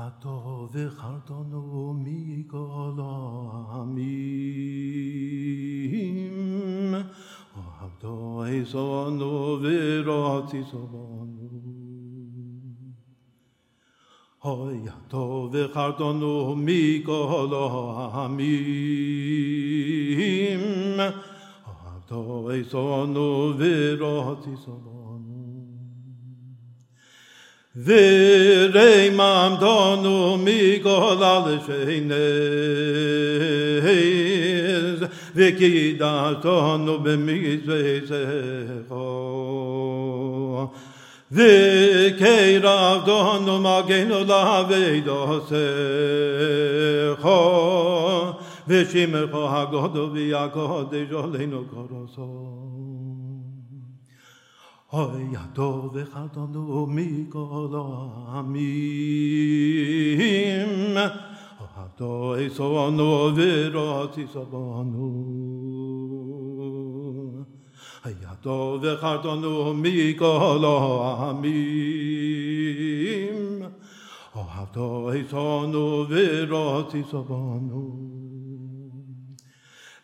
하도 וחרדונו מכל העמים, עבדו עזונו ורציסונו. אוי עבדו וחרדונו מכל העמים, עבדו עזונו ורציסונו. de rey mam donu mi gol al sheine de kidat donu be mi ze he de kidat donu ma genu la vei do ve shim po hagod vi hagod de jolino goros אוי הדוב וחדנו מכל העמים, הדו עשרנו ורוץ עשרנו. הידו וחרדנו מכל העמים, אוהבתו עשרנו ורוץ עשרנו.